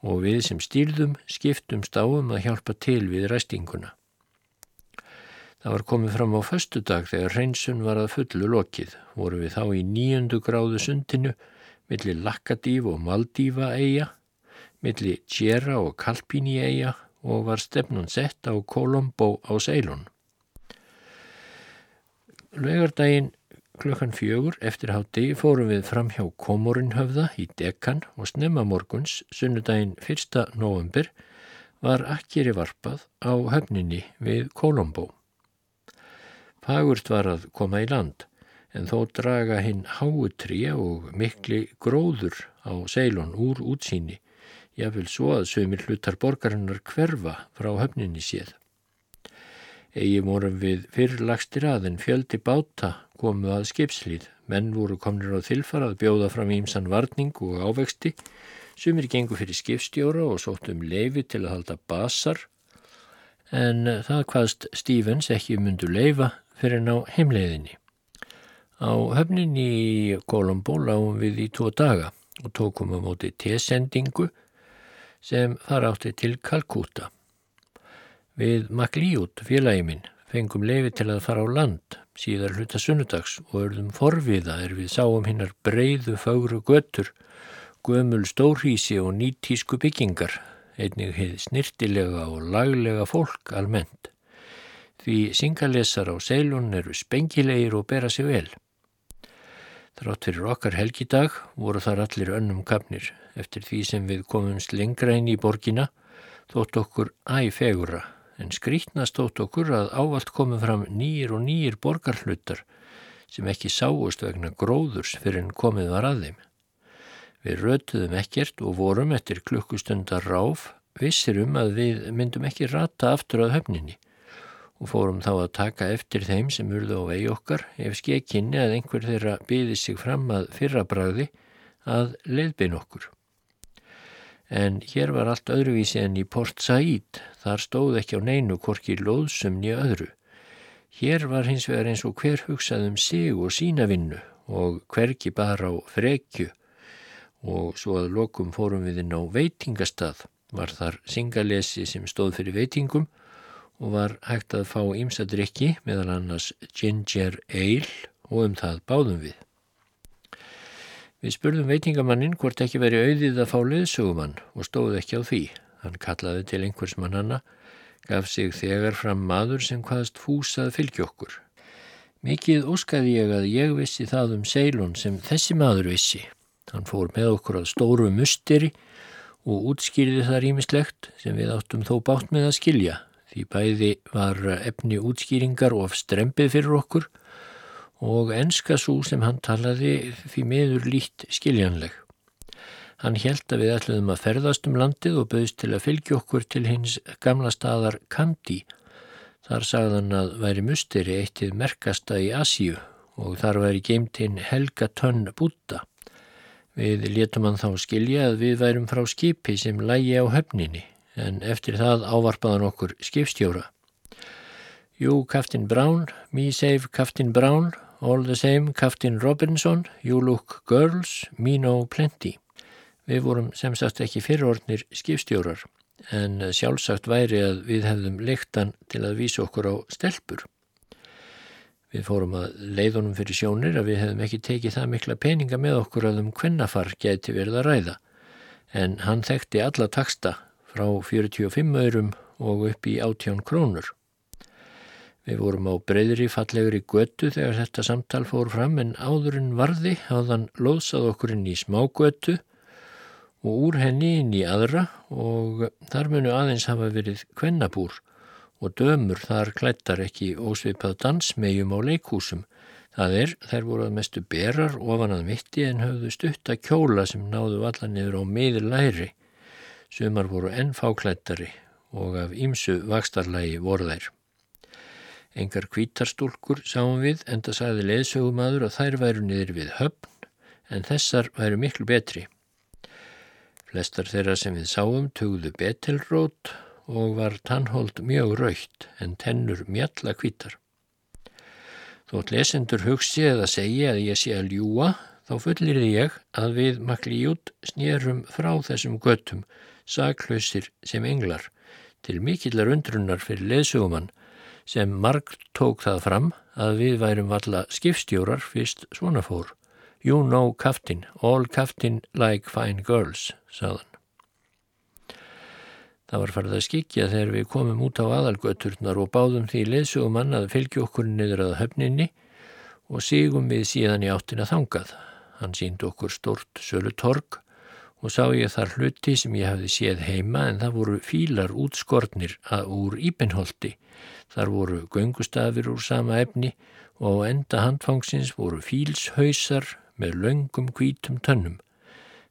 og við sem stýrðum skiptumst áum að hjálpa til við ræstinguna. Það var komið fram á förstu dag þegar hreinsun var að fullu lokið. Voru við þá í nýjöndu gráðu sundinu millir Lakkadíf og Maldífa eiga, millir Tjera og Kalpíni eiga og var stefnun sett á Kolombo á Seilun. Laugardaginn Klukkan fjögur eftir hátti fórum við fram hjá Komorinhöfða í Dekan og snemma morguns, sunnudaginn 1. november, var akkeri varpað á höfninni við Kolombo. Fagurt var að koma í land, en þó draga hinn háutrí og mikli gróður á seilun úr útsýni, jáfnvel svo að sömur hlutar borgarinnar hverfa frá höfninni séð. Egi vorum við fyrirlagstir að en fjöldi báta komu að skipslið. Menn voru komnir á þilfar að bjóða fram ímsan varning og ávexti. Sumir gengu fyrir skipstjóra og sóttum leifi til að halda basar. En það hvaðst Stevens ekki myndu leifa fyrir ná heimleiðinni. Á höfninni í Kolombo lágum við í tvo daga og tókum á móti T-sendingu sem þar átti til Kalkúta. Við Maklíút, félagi minn, fengum leifi til að fara á land síðar hluta sunnudags og örðum forviða er við sáum hinnar breyðu fagru göttur, gömul stórhísi og nýtísku byggingar, einnig heið snirtilega og laglega fólk almennt. Því syngalesar á seilun eru spengilegir og bera sig vel. Þrátt fyrir okkar helgidag voru þar allir önnum kapnir eftir því sem við komumst lengra inn í borgina þótt okkur æfegura en skrítnast tótt okkur að ávalt komið fram nýjir og nýjir borgarhlutar sem ekki sáust vegna gróðurs fyrir en komið var að þeim. Við rötuðum ekkert og vorum eftir klukkustundar ráf vissir um að við myndum ekki rata aftur að höfninni og fórum þá að taka eftir þeim sem urðu á vegi okkar ef skekinni að einhver þeirra byði sig fram að fyrrabræði að leiðbein okkur. En hér var allt öðruvísi en í Port Said, þar stóð ekki á neinu korki lóðsum nýja öðru. Hér var hins vegar eins og hver hugsað um sig og sína vinnu og hverki bara á frekju og svo að lokum fórum við inn á veitingastað var þar singalesi sem stóð fyrir veitingum og var hægt að fá ímsadrykki meðal annars ginger ale og um það báðum við. Við spurðum veitingamannin hvort ekki veri auðið að fá leðsugumann og stóð ekki á því. Hann kallaði til einhvers mannanna, gaf sig þegar fram maður sem hvaðst fúsað fylgjókkur. Mikið óskaði ég að ég vissi það um Seilun sem þessi maður vissi. Hann fór með okkur á stóru musteri og útskýrði það rýmislegt sem við áttum þó bátt með að skilja. Því bæði var efni útskýringar of strempið fyrir okkur og enska svo sem hann talaði því meður lít skiljanleg. Hann held að við ætluðum að ferðast um landið og bauðst til að fylgja okkur til hins gamla staðar Kandi. Þar sagðan að væri musteri eittið merkasta í Asíu og þar væri geimt hinn Helga Tönn Búta. Við letum hann þá skilja að við værum frá skipi sem lægi á höfninni en eftir það ávarpaðan okkur skipstjóra. Jú, Kaftin Brown, me save Kaftin Brown All the same, Captain Robinson, you look girls, me know plenty. Við vorum sem sagt ekki fyrirordnir skipstjórar en sjálfsagt væri að við hefðum leiktan til að vísa okkur á stelpur. Við fórum að leiðunum fyrir sjónir að við hefðum ekki tekið það mikla peninga með okkur að um kvennafar geti verið að ræða en hann þekkti alla taksta frá 45 örum og upp í átjón krónur. Við vorum á breyðri fallegur í götu þegar þetta samtal fór fram en áðurinn varði hafðan loðsað okkur inn í smá götu og úr henni inn í aðra og þar munu aðeins hafa verið kvennabúr og dömur þar klættar ekki ósveipað dansmegjum á leikhúsum. Það er, þær voru að mestu berar ofan að mitti en höfðu stutta kjóla sem náðu allan niður á miður læri. Sumar voru enn fáklættari og af ímsu vakstarlægi voru þær. Engar kvítarstúlkur sáum við en það sagði leðsögumadur að þær væru niður við höfn en þessar væru miklu betri. Flestar þeirra sem við sáum tugðu betelrót og var tannhold mjög raukt en tennur mjalla kvítar. Þótt lesendur hugsi eða segja að ég sé að ljúa, þá fullir ég að við makli jút snýrum frá þessum göttum, saklausir sem englar, til mikillar undrunnar fyrir leðsugumann sem marg tók það fram að við værum valla skipstjórar fyrst svona fór. You know kaftin, all kaftin like fine girls, saðan. Það var farið að skikja þegar við komum út á aðalgöturnar og báðum því leðsugum mann að fylgja okkur niður að höfninni og sigum við síðan í áttina þangað. Hann sínd okkur stort sölu torg og sá ég þar hluti sem ég hafði séð heima en það voru fílar útskortnir að úr íbenholti. Þar voru göngustafir úr sama efni og á enda handfangsins voru fílshausar með löngum kvítum tönnum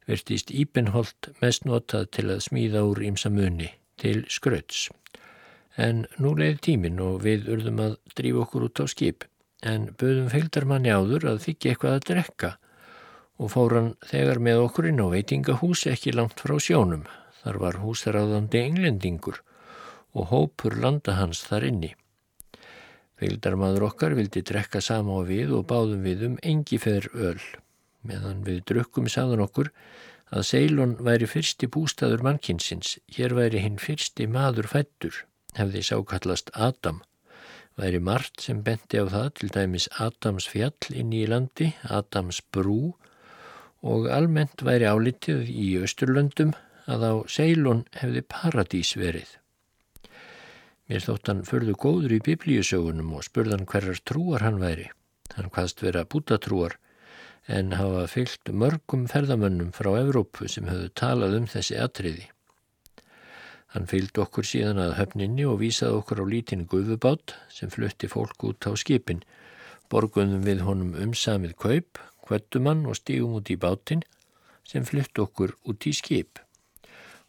virtist Íbenholt mest notað til að smíða úr ímsa muni til skröts. En nú leiði tímin og við urðum að drífa okkur út á skip, en böðum feildarmanni áður að þykja eitthvað að drekka og fór hann þegar með okkur inn á veitingahús ekki langt frá sjónum. Þar var húsraðandi englendingur og hópur landa hans þar inni. Feildarmadur okkar vildi drekka sama á við og báðum við um engi feður öll meðan við drukkum sagðan okkur að Ceylon væri fyrsti bústaður mannkinsins, hér væri hinn fyrsti maður fættur, hefði sákallast Adam. Væri margt sem benti á það til dæmis Adams fjall inn í landi, Adams brú og almennt væri álitið í Östurlöndum að á Ceylon hefði paradís verið. Mér þótt hann förðu góður í biblíusögunum og spurðan hverjar trúar hann væri. Hann hvaðst vera bútatrúar en hafa fyllt mörgum ferðamönnum frá Evrópu sem höfðu talað um þessi atriði. Hann fyllt okkur síðan að höfninni og vísaði okkur á lítinn gufubát sem flutti fólk út á skipin. Borgunum við honum umsamið kaup, kvöttumann og stígum út í bátinn sem flutt okkur út í skip.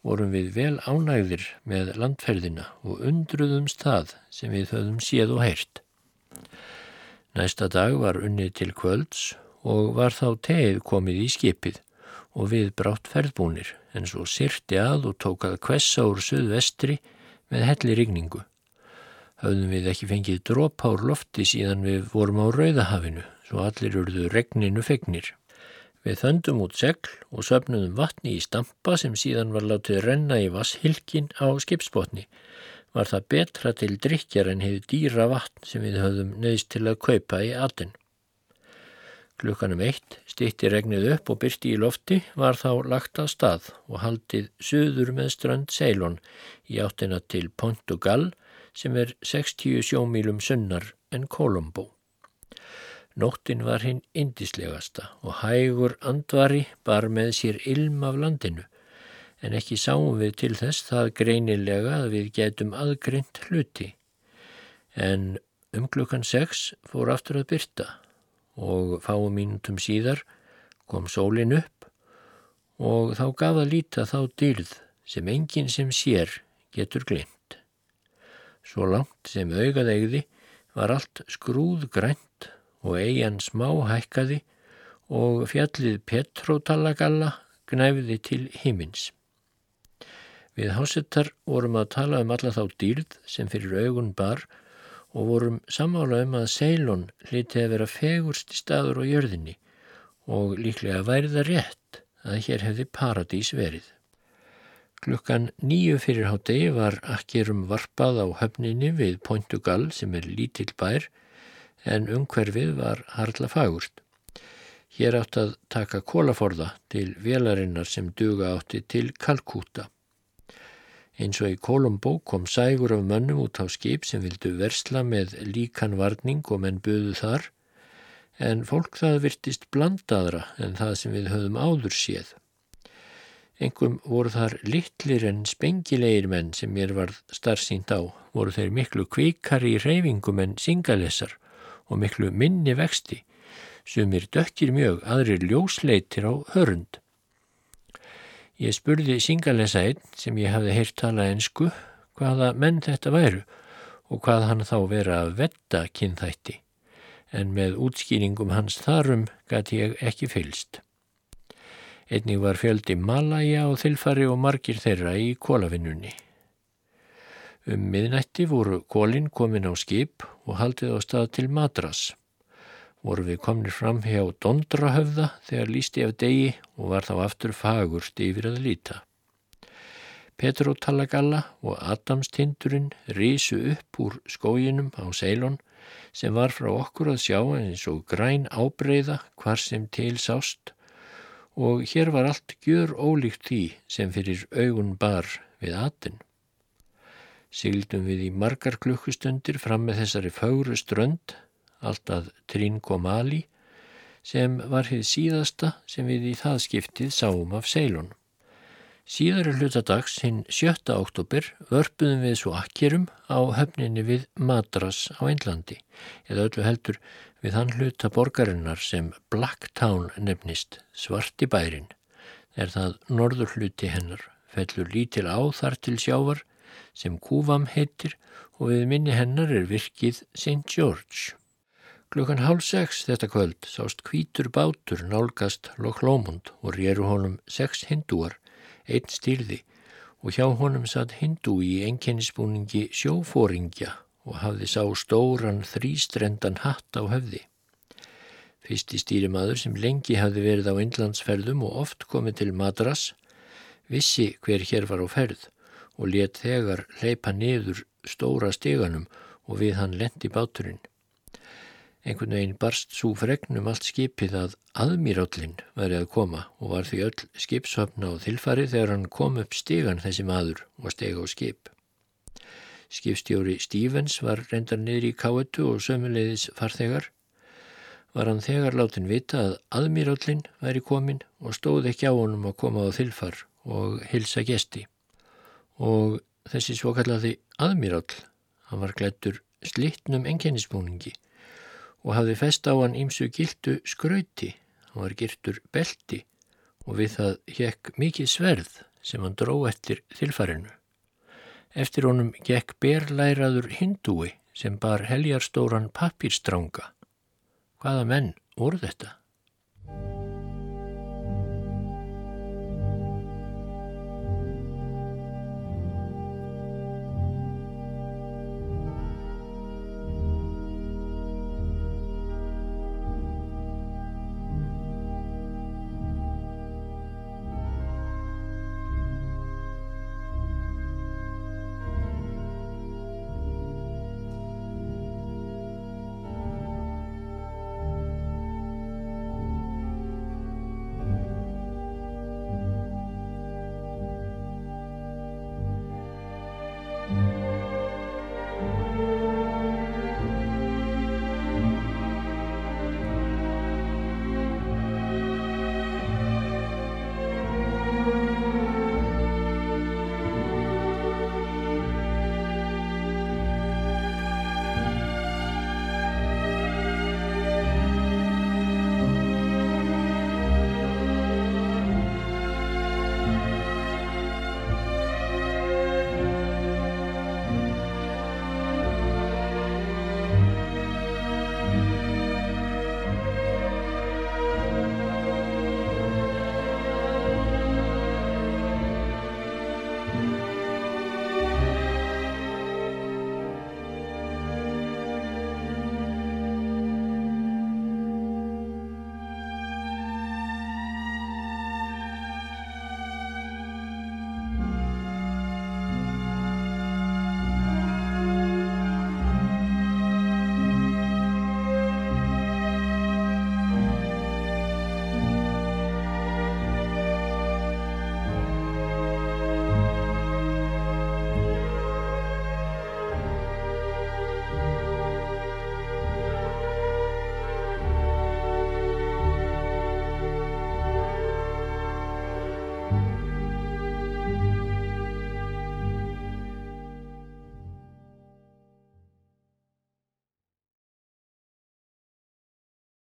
Vorum við vel ánægðir með landferðina og undruðum stað sem við höfðum séð og heyrt. Næsta dag var unnið til kvölds og var þá tegið komið í skipið og við brátt ferðbúnir en svo sirti að og tók að kvessa úr söðvestri með helli rigningu. Hafðum við ekki fengið drópár lofti síðan við vorum á Rauðahafinu svo allir urðu regninu fegnir. Við þöndum út segl og söfnum vatni í stampa sem síðan var látið renna í vasshilkin á skipsbotni. Var það betra til drikjar en hefði dýra vatn sem við höfðum neðist til að kaupa í atin. Klukkanum eitt stýtti regnið upp og byrti í lofti var þá lagt að stað og haldið söður með strand Ceylon í áttina til Pontugal sem er 60 sjómílum sunnar en Colombo. Nóttin var hinn indislegasta og hægur andvari bar með sér ilm af landinu en ekki sáum við til þess það greinilega að við getum aðgreint hluti. En um klukkan 6 fór aftur að byrta og fáum mínutum síðar kom sólin upp og þá gaf að líta þá dyrð sem enginn sem sér getur glind. Svo langt sem augað eigði var allt skrúð grænt og eigin smá hækkaði og fjallið Petrótallagalla gnæfiði til himins. Við hásettar vorum að tala um alla þá dýrð sem fyrir augun bar og vorum samála um að Ceylon hliti að vera fegurst í staður á jörðinni og líklega væri það rétt að hér hefði paradís verið. Klukkan nýju fyrir hátegi var akkerum varpað á höfninni við Pointugal sem er lítill bær en umhverfið var harla fagurst. Hér átt að taka kólaforða til velarinnar sem duga átti til Kalkúta. Eins og í Kolumbó kom sægur af mönnum út á skip sem vildu versla með líkan varning og menn buðu þar, en fólk það virtist blandaðra en það sem við höfum áður séð. Engum voru þar litlir en spengilegir menn sem mér var starfsýnd á, voru þeir miklu kvikari í reyfingum en singalessar og miklu minni vexti, sem er dökkir mjög aðrir ljósleitir á hörund. Ég spurði Singalesa einn sem ég hafði heyrt tala ensku hvaða menn þetta væru og hvað hann þá vera að vetta kynþætti en með útskýringum hans þarum gæti ég ekki fylst. Einnig var fjöldi Malaja og þilfari og margir þeirra í kólavinnunni. Um miðnætti voru kólinn komin á skip og haldið á stað til Madras voru við komnir fram hjá Dondrahöfða þegar lísti af degi og var þá aftur fagurst yfir að líta. Petro Talagalla og Adamstindurinn rísu upp úr skóginum á Ceylon sem var frá okkur að sjá eins og græn ábreyða hvar sem til sást og hér var allt gjör ólíkt því sem fyrir augun bar við atin. Sigldum við í margar klukkustundir fram með þessari fáru strönd allt að Trincomalee sem var hér síðasta sem við í það skiptið sáum af Ceylon. Síðari hlutadags hinn 7. oktober vörpuðum við svo akkerum á höfninni við Madras á Einlandi eða öllu heldur við hann hluta borgarinnar sem Blacktown nefnist svarti bærin er það norður hluti hennar fellur lítil á þar til sjávar sem Kúvam heitir og við minni hennar er virkið St. George. Klukkan hálf sex þetta kvöld sást kvítur bátur nálgast Loch Lomond og réru honum sex hindúar, einn stýrði og hjá honum satt hindú í enkennisbúningi sjófóringja og hafði sá stóran þrýstrendan hatt á höfði. Fyrsti stýrimaður sem lengi hafði verið á innlandsferðum og oft komið til Madras vissi hver hér var á ferð og let þegar leipa niður stóra steganum og við hann lendi báturinn. Einhvern veginn barst svo fregnum allt skipið að aðmírállin væri að koma og var því öll skipshöfna og þilfari þegar hann kom upp stegan þessi maður og steg á skip. Skipstjóri Stevens var reyndar niður í káetu og sömuleiðis farþegar. Var hann þegar látin vita að aðmírállin væri komin og stóð ekki á honum að koma á þilfar og hilsa gesti. Og þessi svokallaði aðmíráll, hann var glættur slittnum enginnisbúningi og hafði fest á hann ímsu gildu skrauti, hann var girtur belti og við það hekk mikið sverð sem hann dró eftir þilfarinu. Eftir honum gekk berlæraður hindúi sem bar heljarstóran pappirstranga. Hvaða menn voru þetta?